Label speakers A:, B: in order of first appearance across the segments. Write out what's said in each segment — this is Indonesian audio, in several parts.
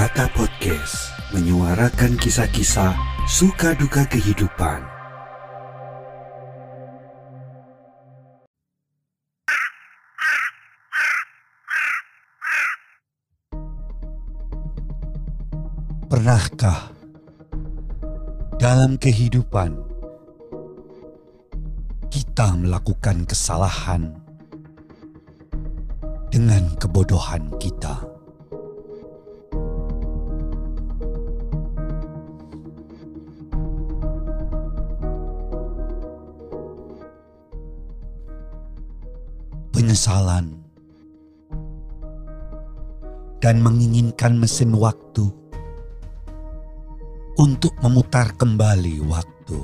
A: Kata Podcast menyuarakan kisah-kisah suka duka kehidupan. Pernahkah dalam kehidupan kita melakukan kesalahan dengan kebodohan kita? Penyesalan dan menginginkan mesin waktu untuk memutar kembali waktu.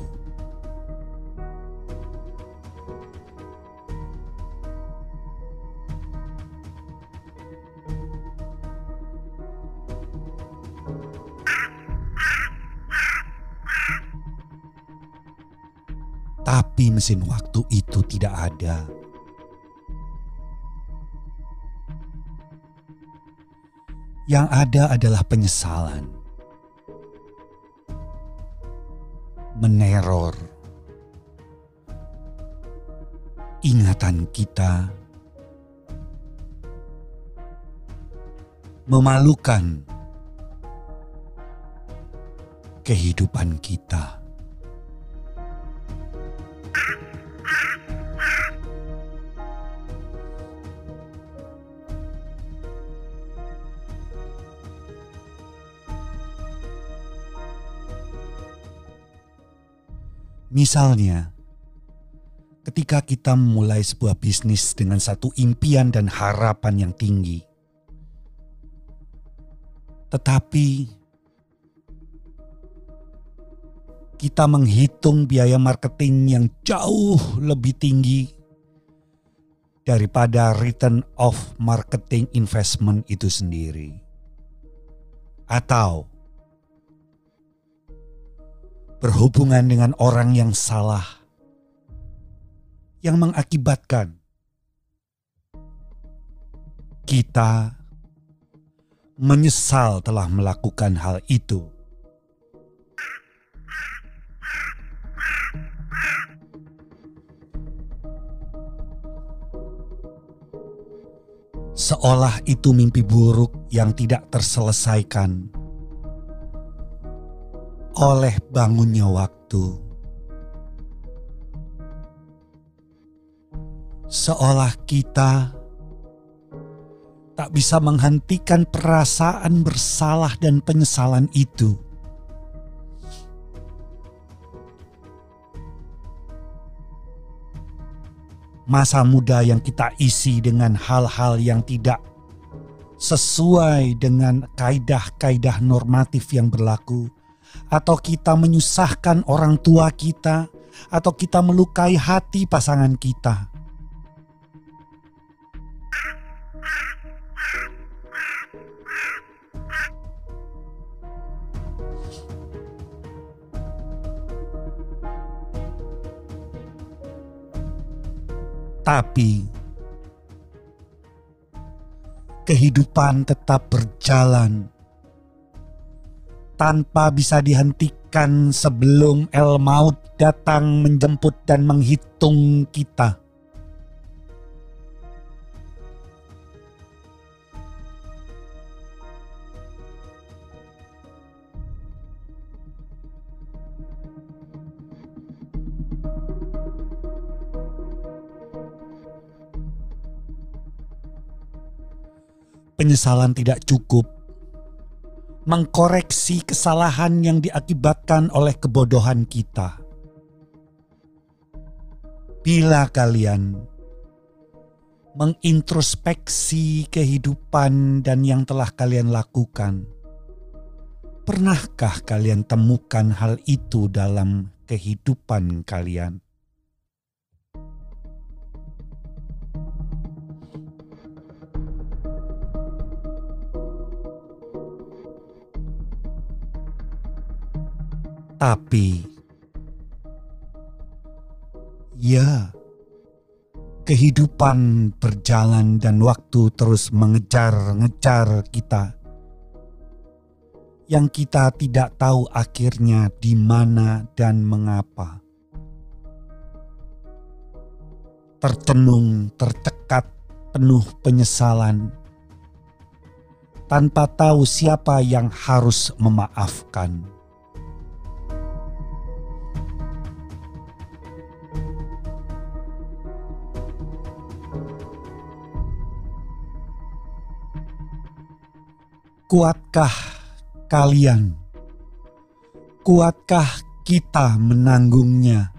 A: Tapi mesin waktu itu tidak ada. Yang ada adalah penyesalan. Meneror. Ingatan kita. Memalukan kehidupan kita. Misalnya, ketika kita memulai sebuah bisnis dengan satu impian dan harapan yang tinggi, tetapi kita menghitung biaya marketing yang jauh lebih tinggi daripada return of marketing investment itu sendiri, atau berhubungan dengan orang yang salah, yang mengakibatkan kita menyesal telah melakukan hal itu. Seolah itu mimpi buruk yang tidak terselesaikan oleh bangunnya waktu. Seolah kita tak bisa menghentikan perasaan bersalah dan penyesalan itu. Masa muda yang kita isi dengan hal-hal yang tidak sesuai dengan kaidah-kaidah normatif yang berlaku atau kita menyusahkan orang tua kita, atau kita melukai hati pasangan kita. Tapi kehidupan tetap berjalan tanpa bisa dihentikan sebelum El Maut datang menjemput dan menghitung kita. Penyesalan tidak cukup mengkoreksi kesalahan yang diakibatkan oleh kebodohan kita. Bila kalian mengintrospeksi kehidupan dan yang telah kalian lakukan, pernahkah kalian temukan hal itu dalam kehidupan kalian? Tapi, ya, kehidupan berjalan dan waktu terus mengejar-ngejar kita. yang kita tidak tahu akhirnya di mana dan mengapa. Tercenung, tercekat, penuh penyesalan, tanpa tahu siapa yang harus memaafkan. Kuatkah kalian? Kuatkah kita menanggungnya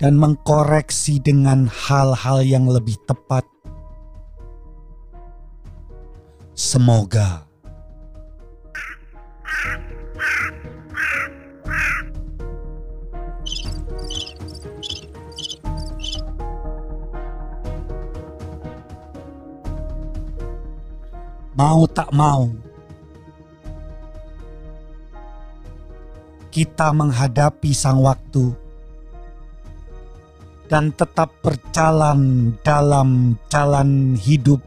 A: dan mengkoreksi dengan hal-hal yang lebih tepat? Semoga mau tak mau, kita menghadapi sang waktu dan tetap berjalan dalam jalan hidup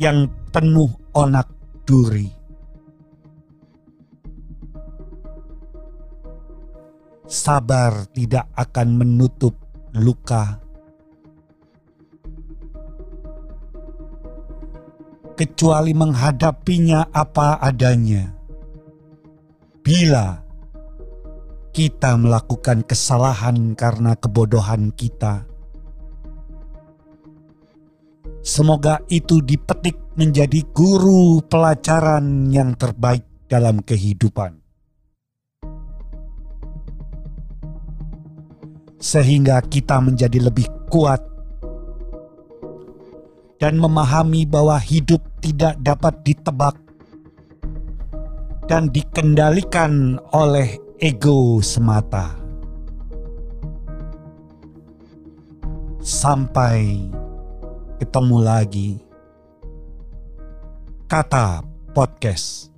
A: yang penuh onak duri. Sabar tidak akan menutup luka kecuali menghadapinya apa adanya. Bila kita melakukan kesalahan karena kebodohan kita, semoga itu dipetik menjadi guru pelajaran yang terbaik dalam kehidupan. Sehingga kita menjadi lebih kuat dan memahami bahwa hidup tidak dapat ditebak dan dikendalikan oleh ego semata. Sampai ketemu lagi. Kata podcast.